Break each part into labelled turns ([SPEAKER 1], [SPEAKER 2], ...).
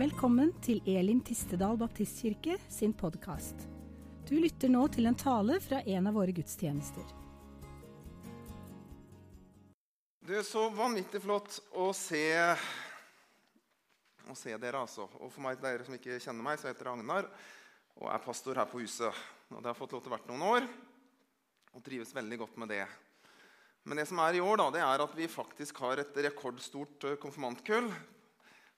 [SPEAKER 1] Velkommen til Elim Tistedal Baptistkirke sin podkast. Du lytter nå til en tale fra en av våre gudstjenester.
[SPEAKER 2] Det er så vanvittig flott å se, å se dere, altså. Og for meg, dere som ikke kjenner meg, så heter jeg Agnar og er pastor her på huset. Og det har fått lov til å være noen år og trives veldig godt med det. Men det som er i år, da, det er at vi faktisk har et rekordstort eh, konfirmantkull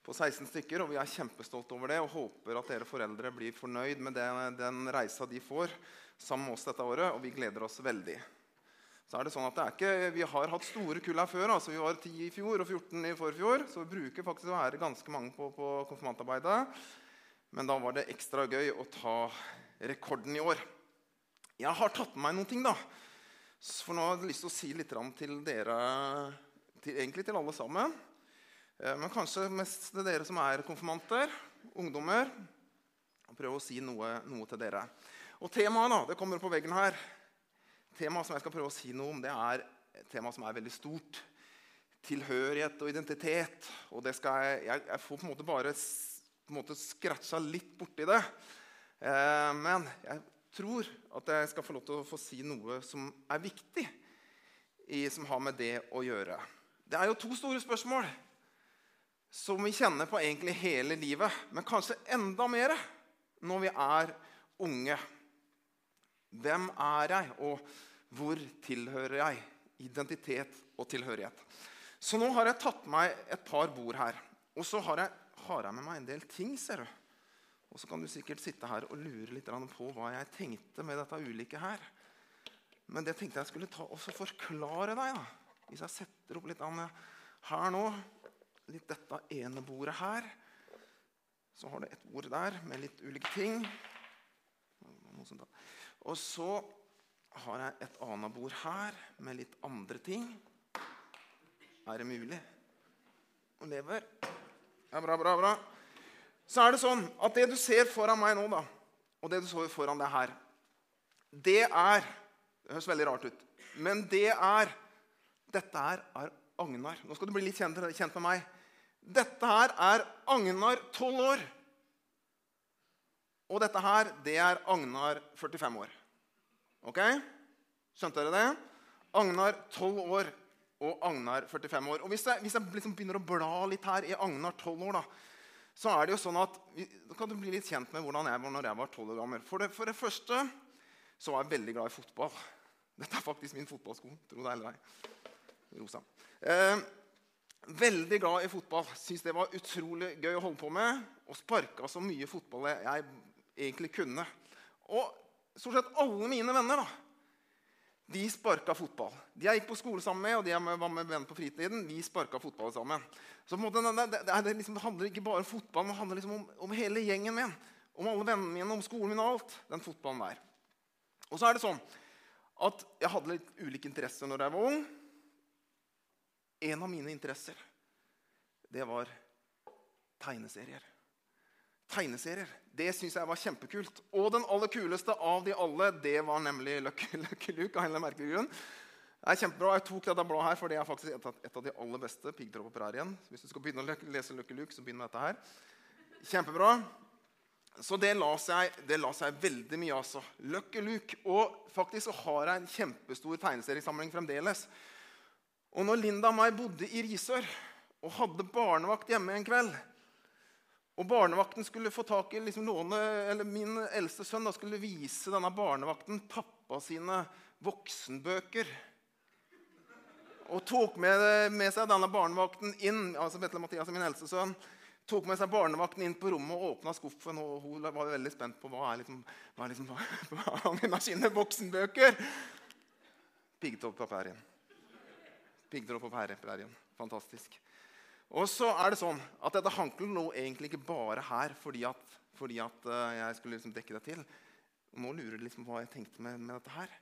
[SPEAKER 2] på 16 stykker. Og vi er kjempestolte over det og håper at dere foreldre blir fornøyd med den, den reisa de får sammen med oss dette året. Og vi gleder oss veldig. Så er det sånn at det ikke, Vi har hatt store kull her før. altså Vi var 10 i fjor og 14 i forfjor. Så vi bruker faktisk å være ganske mange på, på konfirmantarbeidet. Men da var det ekstra gøy å ta rekorden i år. Jeg har tatt med meg noen ting. da. For nå har jeg lyst til å si litt til dere, til, egentlig til alle sammen. Eh, men kanskje mest til dere som er konfirmanter, ungdommer. Og prøve å si noe, noe til dere. Og temaet da, det kommer på veggen her. Temaet som jeg skal prøve å si noe om, det er et tema som er veldig stort. Tilhørighet og identitet. Og det skal jeg, jeg, jeg får på en måte bare på en måte scratcha litt borti det. Eh, men jeg tror at jeg skal få lov til å få si noe som er viktig, i, som har med det å gjøre. Det er jo to store spørsmål som vi kjenner på egentlig hele livet, men kanskje enda mer når vi er unge. Hvem er jeg, og hvor tilhører jeg? Identitet og tilhørighet. Så nå har jeg tatt meg et par bord her. Og så har jeg har jeg med meg en del ting. ser du. Og så kan du sikkert sitte her og lure litt på hva jeg tenkte med dette ulike her. Men det tenkte jeg skulle ta og forklare deg. da. Hvis jeg setter opp litt her nå, litt dette ene bordet her Så har det et bord der med litt ulike ting. Og så har jeg et annet bord her med litt andre ting. Er det mulig? Og lever. Ja, bra, bra, bra. Så er det sånn at det du ser foran meg nå, da, og det du så foran deg her, det er Det høres veldig rart ut, men det er Dette her er Agnar. Nå skal du bli litt kjent, kjent med meg. Dette her er Agnar 12 år. Og dette her, det er Agnar 45 år. Ok? Skjønte dere det? Agnar 12 år og Agnar 45 år. Og Hvis jeg, hvis jeg liksom begynner å bla litt her i Agnar 12 år, da, så er det jo sånn at, da kan du bli litt kjent med hvordan jeg var når jeg var 12 år gammel. For det, for det, første så var jeg veldig glad i fotball. Dette er faktisk min fotballsko. Tro det eller ei. Rosa. Eh, veldig glad i fotball. Syns det var utrolig gøy å holde på med. Og sparka så mye fotball jeg egentlig kunne. Og stort sett alle mine venner da, de sparka fotball. De jeg gikk på skole sammen med, og de jeg var med venner på fritiden, vi sparka fotball sammen. Så måte, det, det, det, liksom, det, handler ikke bare om fotball, det handler liksom om, om, hele gjengen min. Om alle vennene mine, om skolen min og alt. Den fotballen der. Og så er det sånn at jeg hadde litt ulike interesser når jeg var ung. En av mine interesser, det var tegneserier tegneserier. Det syns jeg var kjempekult. Og den aller kuleste av de alle, det var nemlig Lucky, Luke. av en eller merkelig grunn. Det er kjempebra. Jeg tok dette bladet her, for det er faktisk et et av de aller beste. Piggtråd på prærien. Hvis du skal begynne å lese Lucky Luke, så begynn med dette her. Kjempebra. Så det la seg, det la seg veldig mye, altså. Lucky Luke. Og faktisk så har jeg en kjempestor tegneseriesamling fremdeles. Og når Linda og meg bodde i Risør og hadde barnevakt hjemme en kveld og barnevakten skulle få tak i liksom låne, eller Min eldste sønn da, skulle vise denne barnevakten pappa sine voksenbøker. Og tok med, med seg denne barnevakten inn altså Vetle Mathias, min eldste sønn, tok med seg barnevakten inn på rommet og åpna skuffen. og Hun var veldig spent på hva er liksom, hva er liksom, hva er sine voksenbøker. Piggtråd på Piggtråd på prærien. Fantastisk. Og så er det sånn at Dette handler nå egentlig ikke bare her fordi at, fordi at uh, jeg skulle liksom dekke det til. Nå lurer du liksom hva jeg tenkte med, med, dette her.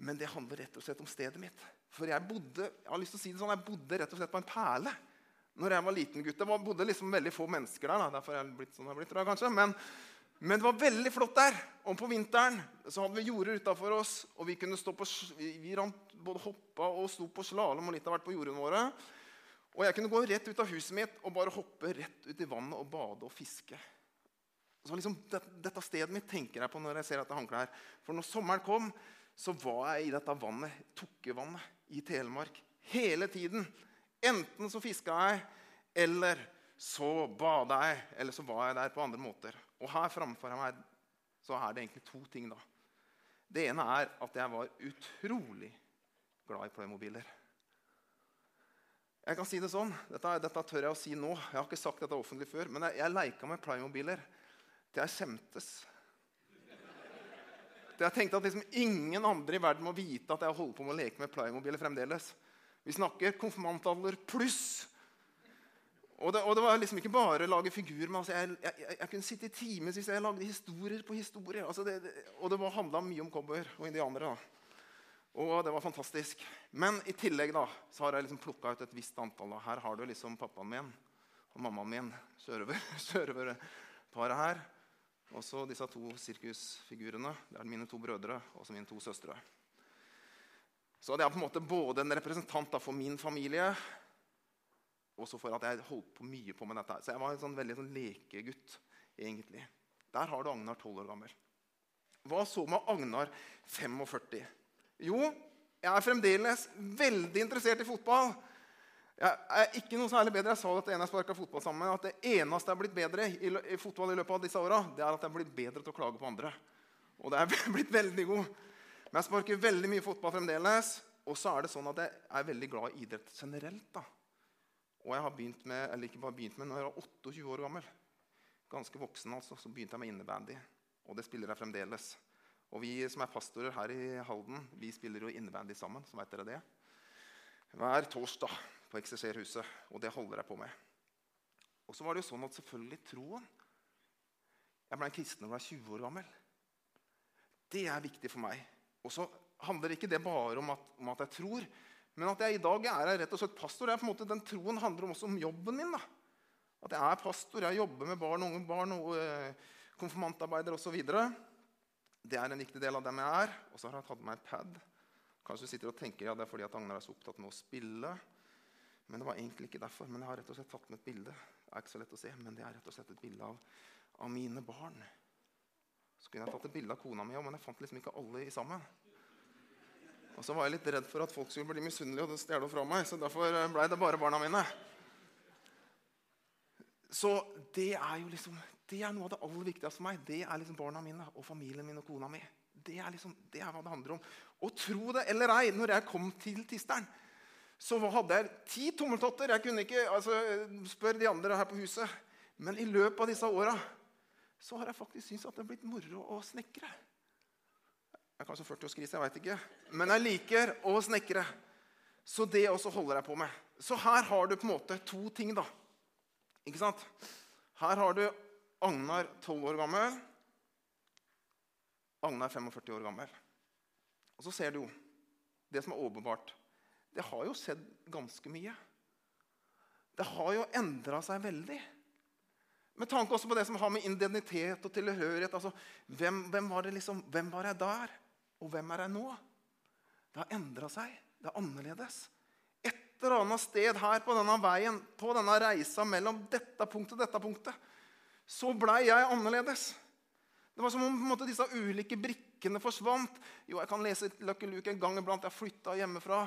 [SPEAKER 2] Men det handler rett og slett om stedet mitt. For jeg bodde jeg har lyst til å si det sånn, jeg bodde rett og slett på en perle når jeg var liten gutt. Det bodde liksom veldig få mennesker der. Da. Derfor er jeg blitt sånn jeg blitt, tror jeg, kanskje. Men, men, det var veldig flott der. Og på vinteren så hadde vi jorder utafor oss. Og vi kunne stå på, vi, rant, både hoppa og sto på slalåm og litt av hvert på jordene våre. Og jeg kunne gå rett ut av huset mitt og bare hoppe rett ut i vannet og bade og fiske. Så liksom, det, Dette stedet mitt tenker jeg på når jeg ser dette håndkleet her. For når sommeren kom, så var jeg i dette vannet, Tukkevannet i Telemark hele tiden. Enten så fiska jeg, eller så bada jeg, eller så var jeg der på andre måter. Og her framfor meg så er det egentlig to ting. da. Det ene er at jeg var utrolig glad i Playmobiler. Jeg kan si det sånn, dette, dette, tør jeg å si nå. Jeg har ikke sagt dette offentlig før, men jeg, jeg leika med Playmobiler til jeg skjemtes. Til jeg tenkte at liksom ingen andre i verden må vite at jeg holder på med å leke med Playmobiler fremdeles. Vi snakker konfirmantalder pluss. Og det, og det, var liksom ikke bare å lage figurer. men altså jeg, jeg, jeg, kunne sitte i timevis jeg lagde historier på historier. Altså det, det, og det handla mye om cowboyer og indianere. da. Og det var fantastisk. Men i tillegg da, så har jeg liksom plukka ut et visst antall. Da. Her har du liksom pappaen min og mammaen min, sørøverparet her. Og så disse to sirkusfigurene. Det er mine to brødre og mine to søstre. Så det er på en måte både en representant for min familie og for at jeg holdt på mye på med dette. Så jeg var en sånn veldig sånn lekegutt, egentlig. Der har du Agnar 12 år gammel. Hva så med Agnar 45? Jo, jeg er fremdeles veldig interessert i fotball. Jeg er ikke noe særlig bedre. Jeg sa det til en jeg sparka fotball sammen med, at det eneste jeg har blitt bedre i, i fotball i løpet av disse åra, det er at jeg har blitt bedre til å klage på andre. Og det er blitt veldig god. Men jeg sparker veldig mye fotball fremdeles. Og så er det sånn at jeg er veldig glad i idrett generelt. da. Og jeg har begynt med, eller ikke bare begynt med, når jeg var 28 år gammel, ganske voksen, altså, så begynte jeg med innebandy. Og det spiller jeg fremdeles. Og vi som er pastorer her i Halden, vi spiller jo innebandy sammen. så vet dere det. Hver torsdag på Ekserserhuset. Og det holder jeg på med. Og så var det jo sånn at selvfølgelig troen Jeg ble en kristen da jeg var 20 år gammel. Det er viktig for meg. Og så handler ikke det bare om at, om at, jeg tror, men at jeg i dag er rett og slett pastor. Er på en måte, den troen handler også om jobben min. da. At jeg er pastor, jeg jobber med barn, unge barn, og, eh, konfirmantarbeider osv. Det er en viktig del av dem jeg er. Og så har jeg tatt med meg pad. Kanskje du sitter og tenker ja, det er fordi at Agnar er så opptatt med å spille. Men det var egentlig ikke derfor. Men jeg har rett og slett tatt med et bilde. Det er ikke så lett å se, men det er rett og slett et bilde av, av mine barn. Så kunne jeg tatt et bilde av kona mi òg, men jeg fant liksom ikke alle i sammen. Og så var jeg litt redd for at folk skulle bli misunnelige og stjele fra meg. Så derfor ble det bare barna mine. Så det er jo liksom det er noe av det aller viktigste for meg. Det er liksom barna mine og familien min og kona mi. Det er, liksom, det er hva det handler om. Og tro det eller ei, når jeg kom til Tisteren, så hadde jeg ti tommeltotter. Jeg kunne ikke altså, spørre de andre her på huset. Men i løpet av disse åra så har jeg faktisk syntes at det har blitt moro å snekre. Jeg er kanskje 40 års krise, jeg veit ikke. Men jeg liker å snekre. Så det også holder jeg på med. Så her har du på en måte to ting, da. Ikke sant? Her har du Agnar 12 år gammel. Agnar 45 år gammel. Og så ser du jo det som er åpenbart. Det har jo skjedd ganske mye. Det har jo endra seg veldig. Med tanke også på det som har med identitet og tilhørighet altså, hvem, hvem, var det liksom, hvem var jeg der, og hvem er jeg nå? Det har endra seg. Det er annerledes. Et eller annet sted her på denne veien, på denne reisa mellom dette punktet og dette punktet, så blei jeg annerledes. Det var som om måte, disse ulike brikkene forsvant. Jo, jeg kan lese Lucky Luke en gang iblant. Jeg flytta hjemmefra.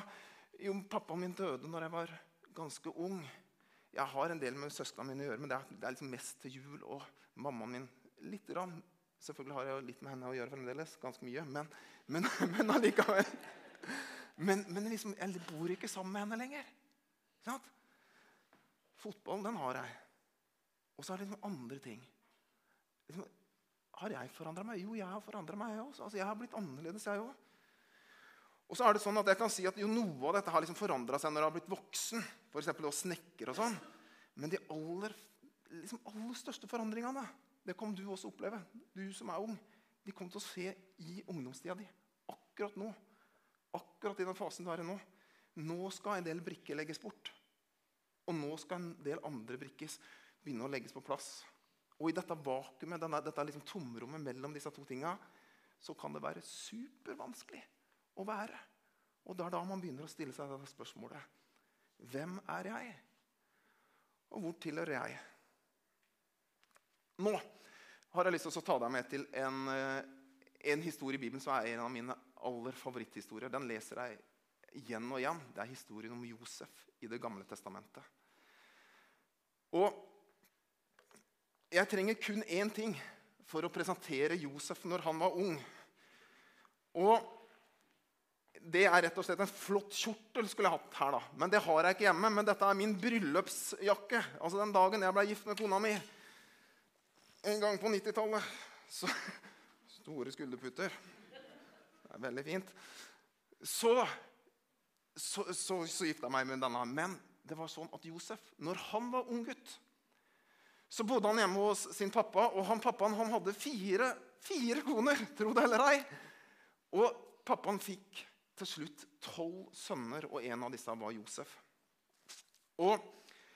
[SPEAKER 2] Jo, pappaen min døde når jeg var ganske ung. Jeg har en del med søsknene mine å gjøre, men det er, det er liksom mest til jul. Og mammaen min litt rann. Selvfølgelig har jeg jo litt med henne å gjøre fremdeles. Ganske mye. Men, men, men allikevel. Men, men liksom, jeg bor ikke sammen med henne lenger. Sant? Fotballen, den har jeg. Og så er det liksom andre ting. Liksom, har jeg forandra meg? Jo, jeg har forandra meg. Jeg, altså, jeg har blitt annerledes, jeg òg. Og så er det sånn at jeg kan si at jo, Noe av dette har liksom forandra seg når jeg har blitt voksen. F.eks. å snekre og sånn. Men de aller, liksom, aller største forandringene det kommer du også oppleve. Du som er ung. De kommer til å se i ungdomstida di. Akkurat nå. Akkurat i den fasen du er i nå. Nå skal en del brikker legges bort. Og nå skal en del andre brikker begynne å legges på plass. Og i dette vakuumet, denne, dette liksom tomrommet mellom disse to tinga, så kan det være supervanskelig å være. Og det er da man begynner å stille seg dette spørsmålet. Hvem er jeg? Og hvor tilhører jeg? Nå har jeg lyst til å ta deg med til en, eh, en historie i Bibelen som er en av mine aller favoritthistorier. Den leser jeg igjen og igjen. Det er historien om Josef i Det gamle testamentet. Og jeg trenger kun én ting for å presentere Josef når han var ung. Og det er rett og slett en flott kjortel skulle jeg hatt her. da. Men det har jeg ikke hjemme. Men dette er min bryllupsjakke. Altså Den dagen jeg ble gift med kona mi en gang på 90-tallet. Så Store skulderputer. Det er veldig fint. Så, så, så, så gifta jeg meg med denne. Men det var sånn at Josef, når han var ung gutt, så bodde han hjemme hos sin pappa. Og han pappaen han hadde fire, fire koner, tro det eller ei. Og pappaen fikk til slutt tolv sønner, og en av disse var Josef. Og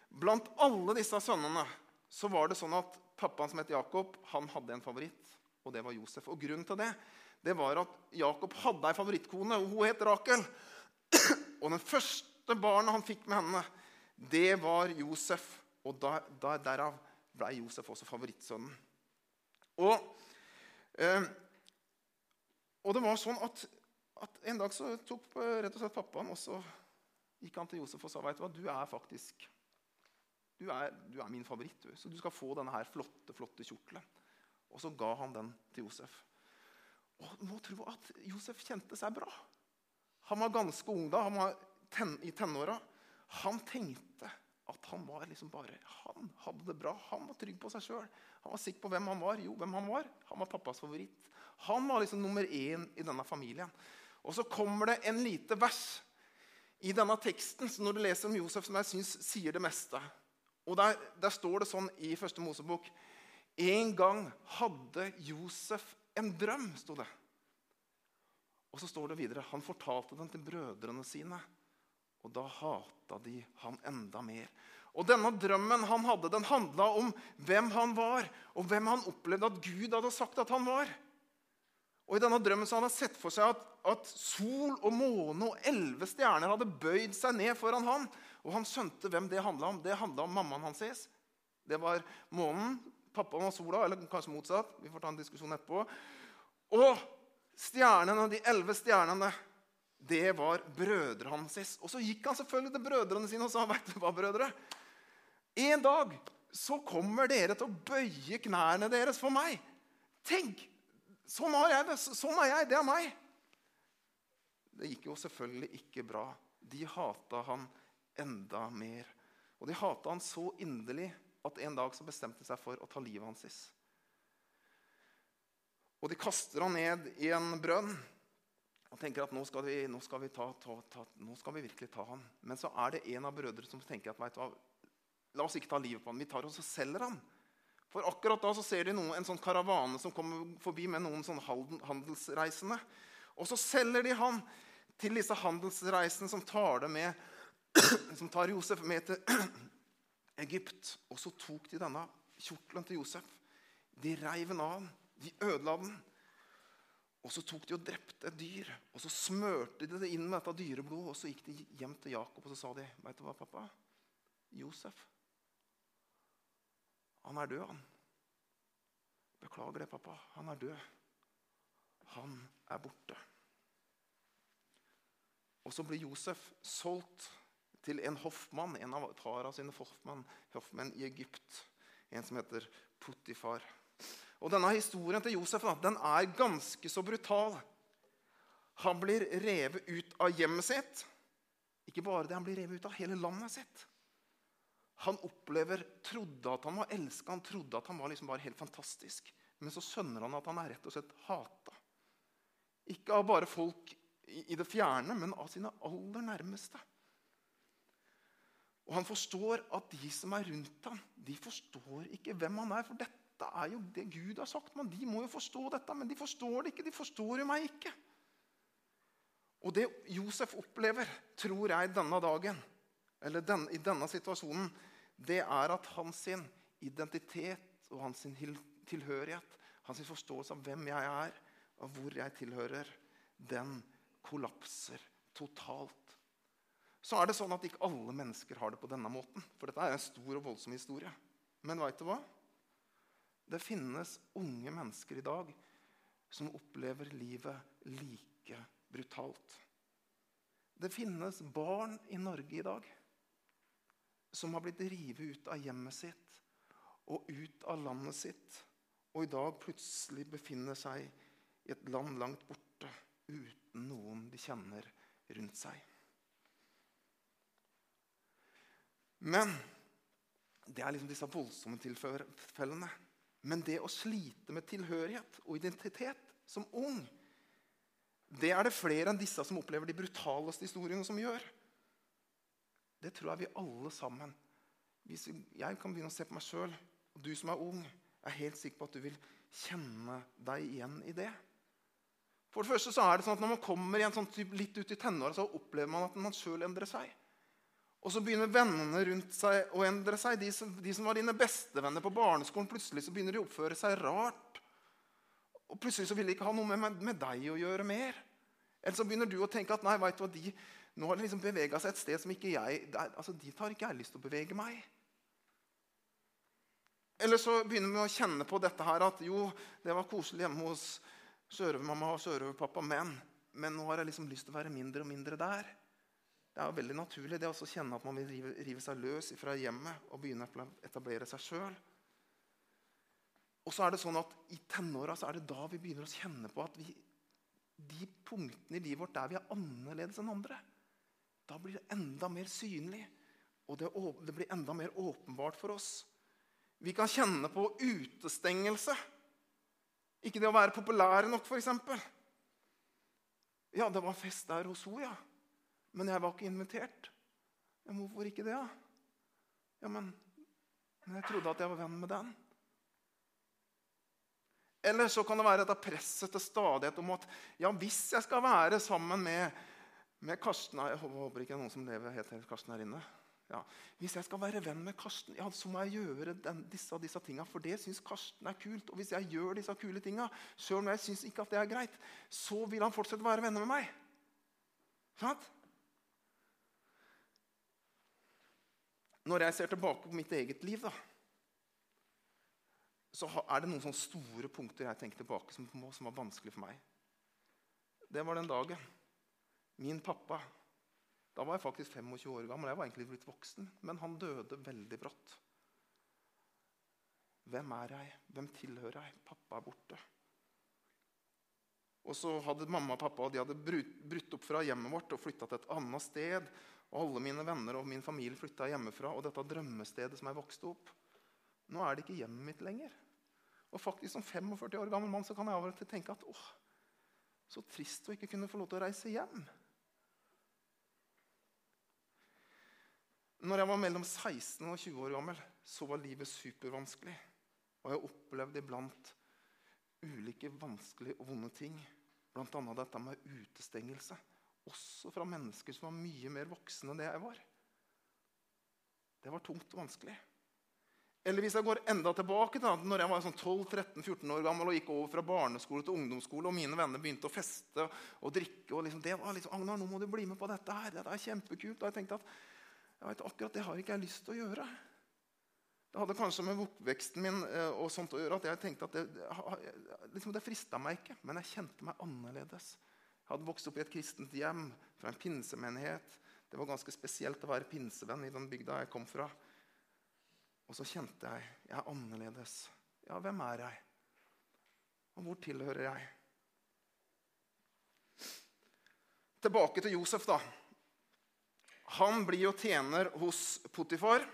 [SPEAKER 2] blant alle disse sønnene så var det sånn at pappaen som het Jakob, han hadde en favoritt, og det var Josef. Og grunnen til det det var at Jakob hadde ei favorittkone, og hun het Rakel. Og den første barnet han fikk med henne, det var Josef. Og der, der, derav ble Josef også favorittsønnen. Og, eh, og det var sånn at, at, en dag så tok rett og slett pappaen og så gikk han til Josef og sa vet du hva, du er faktisk du er, du er min favoritt, du. så du skal få denne her flotte flotte kjortelen. Og så ga han den til Josef. Og må tro at Josef kjente seg bra. Han var ganske ung da, han var ten, i tenåra. Han tenkte at han var liksom bare Han hadde det bra. Han var trygg på seg sjøl. Han var sikker på hvem han var. Jo, hvem han var. Han var pappas favoritt. Han var liksom nummer én i denne familien. Og så kommer det en lite vers i denne teksten så når du leser om Josef, som jeg syns sier det meste. Og der, der, står det sånn i første Mosebok En gang hadde Josef en drøm, sto det. Og så står det videre Han fortalte den til brødrene sine, og da hata de han enda mer. Og denne drømmen han hadde, den handla om hvem han var, og hvem han opplevde at Gud hadde sagt at han var. Og I denne drømmen så hadde han sett for seg at, at sol og måne og elleve stjerner hadde bøyd seg ned foran han. Og han skjønte hvem det handla om. Det handla om mammaen hans. Det var månen, pappaen og sola, eller kanskje motsatt. Vi får ta en diskusjon etterpå. Og stjernene, de elleve stjernene, det var brødrene hans. Og så gikk han selvfølgelig til brødrene sine og sa, vet du hva, brødre? En dag så kommer dere til å bøye knærne deres for meg. Tenk! Sånn har jeg det. Sånn er jeg. Det er meg. Det gikk jo selvfølgelig ikke bra. De hata han enda mer. Og de hata han så inderlig at en dag så bestemte de seg for å ta livet hans. Og de kaster han ned i en brønn og tenker at nå skal vi, nå skal vi, ta, ta, ta, nå skal vi virkelig ta han. Men så er det en av brødrene som tenker at hva, la oss ikke ta livet på han. Vi tar oss og selger han. For akkurat da så ser de noen, en sånn karavane som kommer forbi med noen sånn handelsreisende. Og så selger de han til disse handelsreisende som tar, det med, som tar Josef med til Egypt. Og så tok de denne kjortelen til Josef. De reiv den av. De ødela den. Og så tok de og drepte et dyr. Og så smørte de det inn med dette dyreblodet. Og så gikk de hjem til Jakob og så sa de, vet du hva, pappa? Josef han er død, han. Beklager det, pappa. Han er død. Han er borte. Og så blir Josef solgt til en hoffmann, en av Tara sine hoffmann, hoffmenn i Egypt. En som heter Puttifar. Og Denne historien til Josef den er ganske så brutal. Han blir revet ut av hjemmet sitt. Ikke bare det, han blir revet ut av hele landet sitt. Han opplever, trodde at han var elska, han trodde at han var liksom bare helt fantastisk. Men så skjønner han at han er rett og slett hata. Ikke av bare folk i det fjerne, men av sine aller nærmeste. Og han forstår at de som er rundt ham, de forstår ikke hvem han er. For dette er jo det Gud har sagt. Men de må jo forstå dette, men de forstår det ikke. De forstår jo meg ikke. Og det Josef opplever, tror jeg, denne dagen, eller den, i denne situasjonen, det er at hans identitet og hans tilhørighet, hans forståelse av hvem jeg er, og hvor jeg tilhører, den kollapser totalt. Så er det sånn at ikke alle mennesker har det på denne måten. For dette er en stor og voldsom historie. Men veit du hva? Det finnes unge mennesker i dag som opplever livet like brutalt. Det finnes barn i Norge i dag som har blitt revet ut av hjemmet sitt og ut av landet sitt, og i dag plutselig befinner seg i et land langt borte uten noen de kjenner rundt seg. Men det er liksom disse voldsomme tilfellene. Men det å slite med tilhørighet og identitet som ung, det er det flere enn disse som opplever de brutaleste historiene, som gjør. Det tror jeg vi alle sammen Hvis jeg kan begynne å se på meg sjøl, og du som er ung, er helt sikker på at du vil kjenne deg igjen i det. For det første så er det sånn at Når man kommer igjen sånn litt ut i tenåra, opplever man at man sjøl endrer seg. Og så begynner vennene rundt seg å endre seg. De som, de som var dine bestevenner på barneskolen, plutselig så begynner de å oppføre seg rart. Og plutselig så vil de ikke ha noe med, med deg å gjøre mer. Eller så begynner du å tenke at nei, vet du hva, de, nå har de liksom bevega seg et sted som ikke jeg der, altså Dit har ikke jeg lyst til å bevege meg. Eller så begynner vi å kjenne på dette her at jo, det var koselig hjemme hos sørøvermamma og sørøverpappa, men, men nå har jeg liksom lyst til å være mindre og mindre der. Det er jo veldig naturlig det å kjenne at man vil rive, rive, seg løs fra hjemmet og begynne å etablere seg sjøl. Og så er det sånn at I tenåra er det da vi begynner å kjenne på at vi, de punktene i livet vårt der vi er annerledes enn andre, da blir det enda mer synlig. Og det, det blir enda mer åpenbart for oss. Vi kan kjenne på utestengelse. Ikke det å være populære nok, f.eks. Ja, det var fest der hos henne, ja. Men jeg var ikke invitert. Ja, hvorfor ikke det, da? Ja, men, men jeg trodde at jeg var venn med den. Eller så kan det være dette presset til stadighet om at ja, hvis jeg skal være sammen med, med Karsten Jeg håper ikke det er noen som lever helt til Karsten her inne. Ja. Hvis jeg skal være venn med Karsten, ja, så må jeg gjøre den, disse, disse tinga. For det syns Karsten er kult. Og hvis jeg gjør disse kule tinga, sjøl om jeg syns ikke at det er greit, så vil han fortsette å være venner med meg. Sånn? Når jeg ser tilbake på mitt eget liv, da, så er det noen sånne store punkter jeg tenker tilbake som, som var vanskelig for meg. Det var den dagen min pappa Da var jeg faktisk 25 år gammel. Jeg var egentlig blitt voksen, men han døde veldig brått. Hvem er jeg? Hvem tilhører jeg? Pappa er borte. Og så hadde mamma og pappa de hadde brutt opp fra hjemmet vårt og flytta til et annet sted. Og alle mine venner og min familie flytta hjemmefra. Og dette drømmestedet som jeg vokste opp Nå er det ikke hjemmet mitt lenger. Og faktisk Som 45 år gammel mann så kan jeg av og til tenke at åh, så trist å ikke kunne få lov til å reise hjem. Når jeg var mellom 16 og 20 år gammel, så var livet supervanskelig. Og jeg opplevde iblant ulike vanskelige og vonde ting. Bl.a. dette med utestengelse. Også fra mennesker som var mye mer voksne enn det jeg var. Det var tungt og vanskelig. Eller hvis jeg går enda tilbake til når jeg var sånn 12-13-14 år gammel og gikk over fra barneskole til ungdomsskole, og mine venner begynte å feste og drikke og liksom, det var liksom, Agnar, nå må du bli med på dette her. Dette er kjempekult. Og jeg tenkte at jeg vet, akkurat det har ikke jeg lyst til å gjøre. Det hadde kanskje med oppveksten min eh, og sånt å gjøre at jeg tenkte at det, liksom, det frista meg ikke. Men jeg kjente meg annerledes. Hadde vokst opp i et kristent hjem fra en pinsemenighet. Det var ganske spesielt å være pinsevenn i den bygda jeg kom fra. Og så kjente jeg jeg er annerledes. Ja, hvem er jeg? Og hvor tilhører jeg? Tilbake til Josef, da. Han blir jo tjener hos Potifar.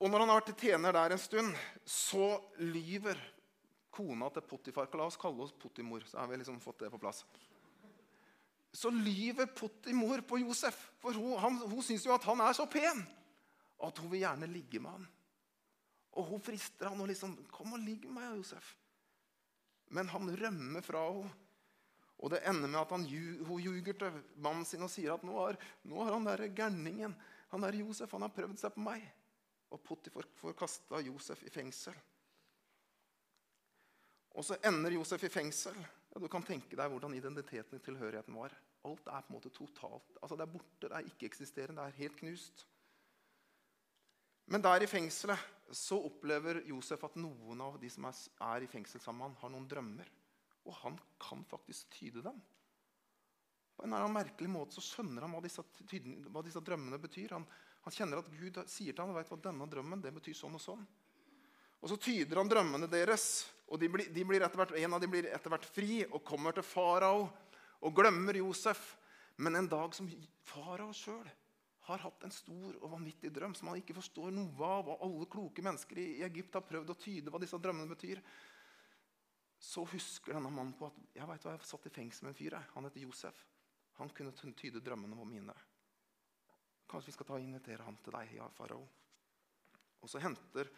[SPEAKER 2] Og når han har vært tjener der en stund, så lyver kona til Potifar. La oss kalle oss Potimor, så har vi liksom fått det på plass. Så lyver Potimor på Josef, for hun, han, hun syns jo at han er så pen at hun vil gjerne ligge med han. Og hun frister han og liksom 'Kom og ligg med meg, Josef.' Men han rømmer fra henne. Og det ender med at han, hun ljuger til mannen sin og sier at nå har, nå har han der gærningen, han der Josef, han har prøvd seg på meg. Og Potifar får kasta Josef i fengsel. Og så ender Josef i fengsel. Ja, du kan tenke deg hvordan identiteten og tilhørigheten var. Alt er på en måte totalt. Altså Det er borte, det er ikke-eksisterende, det er helt knust. Men der i fengselet så opplever Josef at noen av de som er i fengsel sammen med han, har noen drømmer. Og han kan faktisk tyde dem. På en eller annen merkelig måte så skjønner han hva disse, hva disse drømmene betyr. Han, han, kjenner at Gud sier til ham og vet hva denne drømmen det betyr sånn og sånn. Og Så tyder han drømmene deres, og de blir, de blir hvert, en av dem blir etter hvert fri og kommer til farao og glemmer Josef. Men en dag som farao sjøl har hatt en stor og vanvittig drøm som han ikke forstår noe av, og alle kloke mennesker i Egypt har prøvd å tyde hva disse drømmene betyr, så husker denne mannen på at jeg vet hva, jeg satt i fengsel med en fyr. Han heter Josef. Han kunne tyde drømmene om mine. Kanskje vi skal ta og invitere ham til deg, ja, farao. Og så henter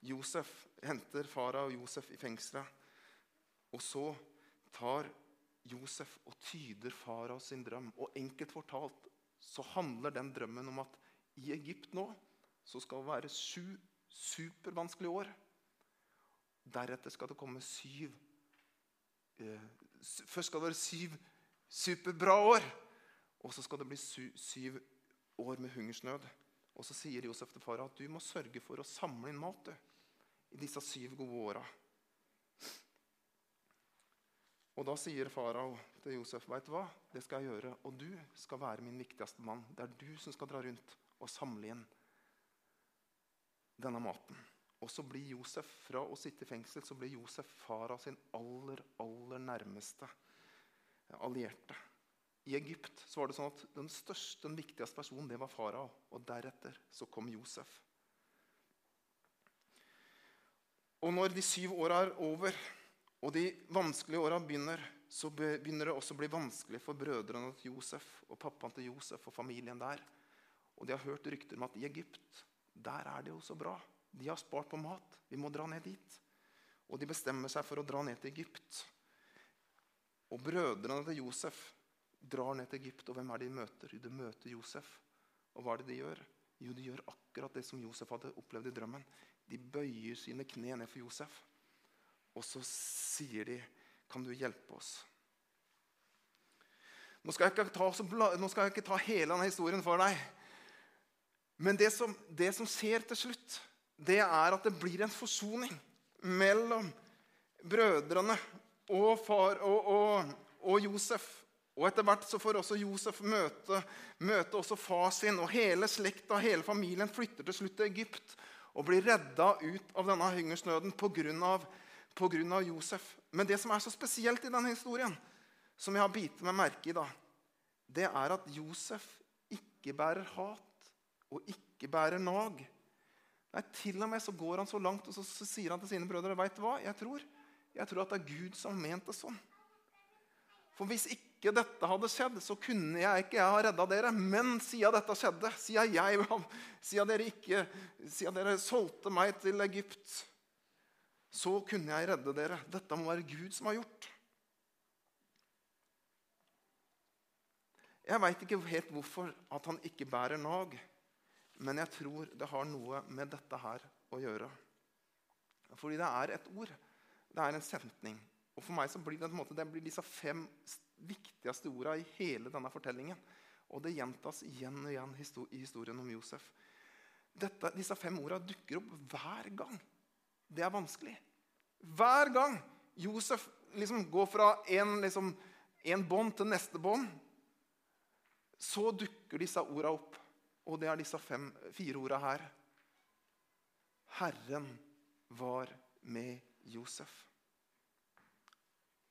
[SPEAKER 2] Josef, henter farao Josef i fengselet. Og så tar Josef og tyder farao sin drøm. Og enkelt fortalt så handler den drømmen om at i Egypt nå så skal det være sju supervanskelige år. Deretter skal det komme syv eh, Først skal det være syv superbra år. Og så skal det bli syv år med hungersnød. Og så sier Josef til fara at du må sørge for å samle inn mat du, i disse syv gode åra. Og da sier farao til Josef, 'Veit du hva? Det skal jeg gjøre.' 'Og du skal være min viktigste mann.' Det er du som skal dra rundt og samle inn denne maten. Og så blir Josef, Fra å sitte i fengsel så blir Josef farao sin aller, aller nærmeste allierte. I Egypt så var det sånn at den største, den viktigste personen det var farao. Og deretter så kom Josef. Og når de syv åra er over, og de vanskelige åra begynner, så begynner det også å bli vanskelig for brødrene til Josef og pappaen til Josef og familien der. Og de har hørt rykter om at i Egypt der er det jo så bra. De har spart på mat. Vi må dra ned dit. Og de bestemmer seg for å dra ned til Egypt. Og brødrene til Josef drar ned til Egypt, og hvem er det de møter? De møter Josef. Og hva er det de gjør? Jo, de gjør akkurat det som Josef hadde opplevd i drømmen. De bøyer sine kne ned for Josef. Og så sier de, 'Kan du hjelpe oss?' Nå skal, ta, nå skal jeg ikke ta, hele denne historien for deg. Men det som, det som skjer til slutt, det er at det blir en forsoning mellom brødrene og, far, og, og, og Josef. Og Etter hvert så får også Josef møte, møte også far sin. Og hele slekta hele familien flytter til slutt til Egypt og blir redda ut av denne hungersnøden pga. Josef. Men det som er så spesielt i denne historien, som jeg har bitt meg merke i, da, det er at Josef ikke bærer hat og ikke bærer nag. Nei, Til og med så går han så langt og så, sier han til sine brødre vet du hva, jeg tror, jeg tror at det er Gud som har ment det sånn. For hvis ikke dette hadde skjedd, så kunne jeg ikke jeg ha redda dere. Men siden dette skjedde, siden, jeg, siden, dere, ikke, siden dere solgte meg til Egypt så kunne jeg redde dere. Dette må være Gud som har gjort. Jeg veit ikke helt hvorfor at han ikke bærer nag, men jeg tror det har noe med dette her å gjøre. Fordi det er et ord. Det er en setning. Og for meg så blir det, måte, det blir disse fem viktigste orda i hele denne fortellingen. Og det gjentas igjen og igjen i historien om Josef. Dette, disse fem orda dukker opp hver gang det er vanskelig. Hver gang Josef liksom går fra en, liksom, en bånd til neste bånd, så dukker disse orda opp. Og det er disse fem, fire orda her. Herren var med Josef.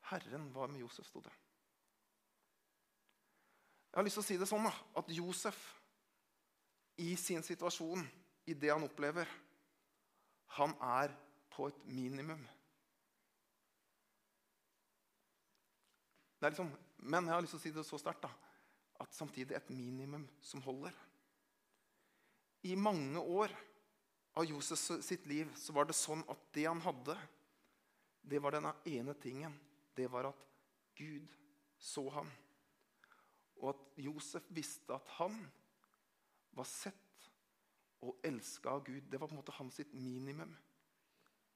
[SPEAKER 2] Herren var med Josef, sto det. Jeg har lyst til å si det sånn da, at Josef i sin situasjon, i det han opplever, han er på et minimum. Liksom, men jeg har lyst til å si det så sterkt at samtidig et minimum som holder. I mange år av Josef sitt liv så var det sånn at det han hadde, det var denne ene tingen. Det var at Gud så ham. Og at Josef visste at han var sett og elska av Gud. Det var på en måte hans sitt minimum.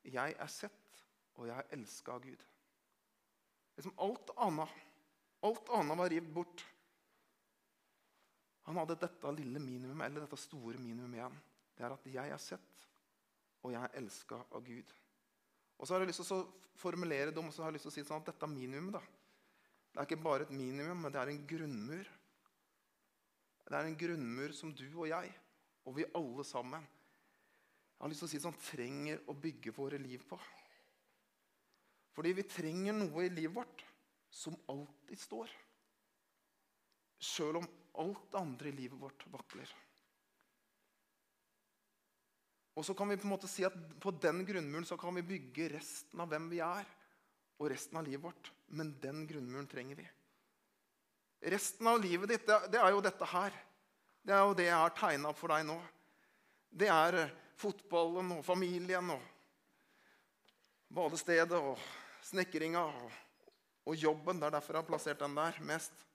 [SPEAKER 2] Jeg er sett, og jeg er elska av Gud. Liksom alt annet alt annet var revet bort. Han hadde dette lille minimum, eller dette store minimumet igjen. Det er at jeg er sett, og jeg er elska av Gud. Og så har jeg lyst til å formulere det om, og så har jeg lyst til å si sånn at dette minimumet da, det er ikke bare et minimum, men det er en grunnmur. Det er en grunnmur som du og jeg, og vi alle sammen, jeg har lyst til å si sånn, trenger å bygge våre liv på. Fordi vi trenger noe i livet vårt som alltid står. Sjøl om alt det andre i livet vårt vakler. Og så kan vi på en måte si at på den grunnmuren så kan vi bygge resten av hvem vi er, og resten av livet vårt. Men den grunnmuren trenger vi. Resten av livet ditt, det, er jo dette her. Det er jo det jeg har tegna opp for deg nå. Det er eh, fotballen og familien og badestedet og snekringa og, og jobben. Det er derfor jeg har plassert den der mest.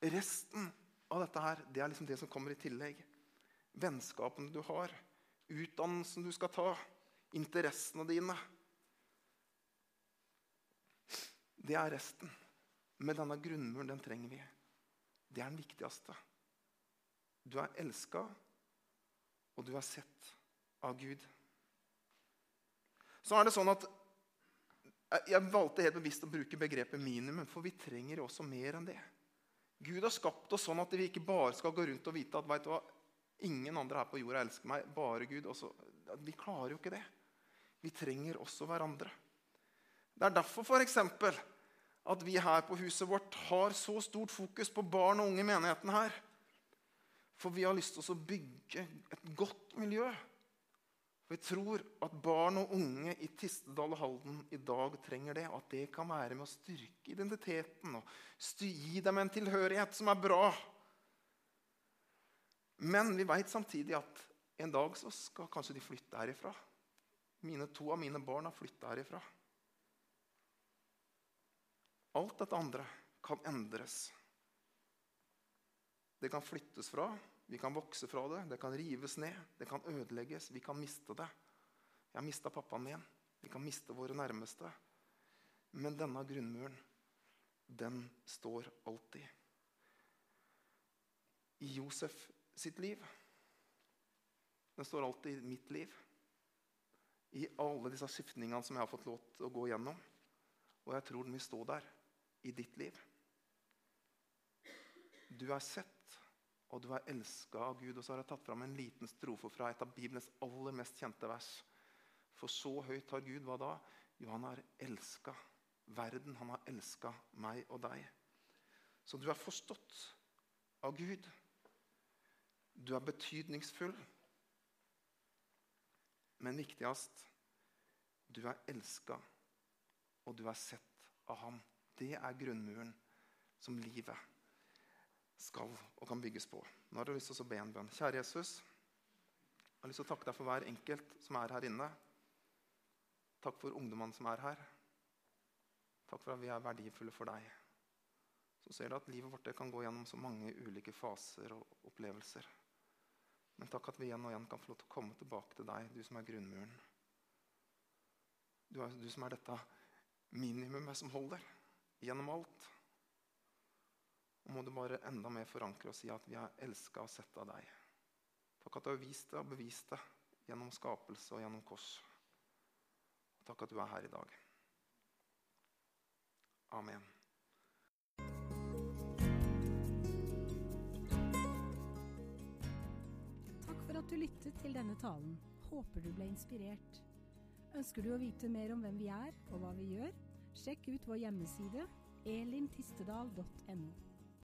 [SPEAKER 2] Resten av dette her, det er liksom det som kommer i tillegg. Vennskapene du har, utdannelsen du skal ta, interessene dine. Det er resten. Men denne grunnmuren, den trenger vi. Det er den viktigste. Du er elska, og du er sett av Gud. Så er det sånn at Jeg valgte helt bevisst å bruke begrepet minimum, for vi trenger også mer enn det. Gud har skapt oss sånn at vi ikke bare skal gå rundt og vite at vet du hva, ingen andre her på jorda elsker meg, bare Gud. Også, vi klarer jo ikke det. Vi trenger også hverandre. Det er derfor for eksempel, at vi her på huset vårt har så stort fokus på barn og unge i menigheten her. For vi har lyst til å bygge et godt miljø. Vi tror at barn og unge i Tistedal og Halden i dag trenger det. Og at det kan være med å styrke identiteten og gi dem en tilhørighet som er bra. Men vi veit samtidig at en dag så skal kanskje de flytte herifra. Mine, to av mine barn har flytta herifra. Alt dette andre kan endres. Det kan flyttes fra, vi kan vokse fra det, det kan rives ned, det kan ødelegges, vi kan miste det. Jeg har mista pappaen min. Vi kan miste våre nærmeste. Men denne grunnmuren, den står alltid. I Josef sitt liv. Den står alltid i mitt liv. I alle disse skiftningene som jeg har fått lov til å gå gjennom. Og jeg tror den vil stå der i ditt liv. Du er sett, og du er elska av Gud. Og så har jeg tatt fram en liten strofe fra et av Bibelens aller mest kjente vers. For så høyt har Gud hva da? Jo, han har elska verden. Han har elska meg og deg. Så du er forstått av Gud. Du er betydningsfull. Men viktigst du er elska, og du er sett av ham. Det er grunnmuren som livet skal og kan bygges på. Nå har du lyst til å be en bønn. Kjære Jesus, jeg har lyst til å takke deg for hver enkelt som er her inne. Takk for ungdommene som er her. Takk for at vi er verdifulle for deg. Så ser du at livet vårt kan gå gjennom så mange ulike faser og opplevelser. Men takk at vi igjen og igjen kan få lov til å komme tilbake til deg, du som er grunnmuren. Du, er, du som er dette minimumet som holder gjennom alt. Og må du bare enda mer forankre og si at vi har elska og sett av deg. Takk at du har vist det og bevist det gjennom skapelse og gjennom kors. Og takk at du er her i dag. Amen.
[SPEAKER 1] Takk for at du lyttet til denne talen. Håper du ble inspirert. Ønsker du å vite mer om hvem vi er og hva vi gjør? Sjekk ut vår hjemmeside elintistedal.no.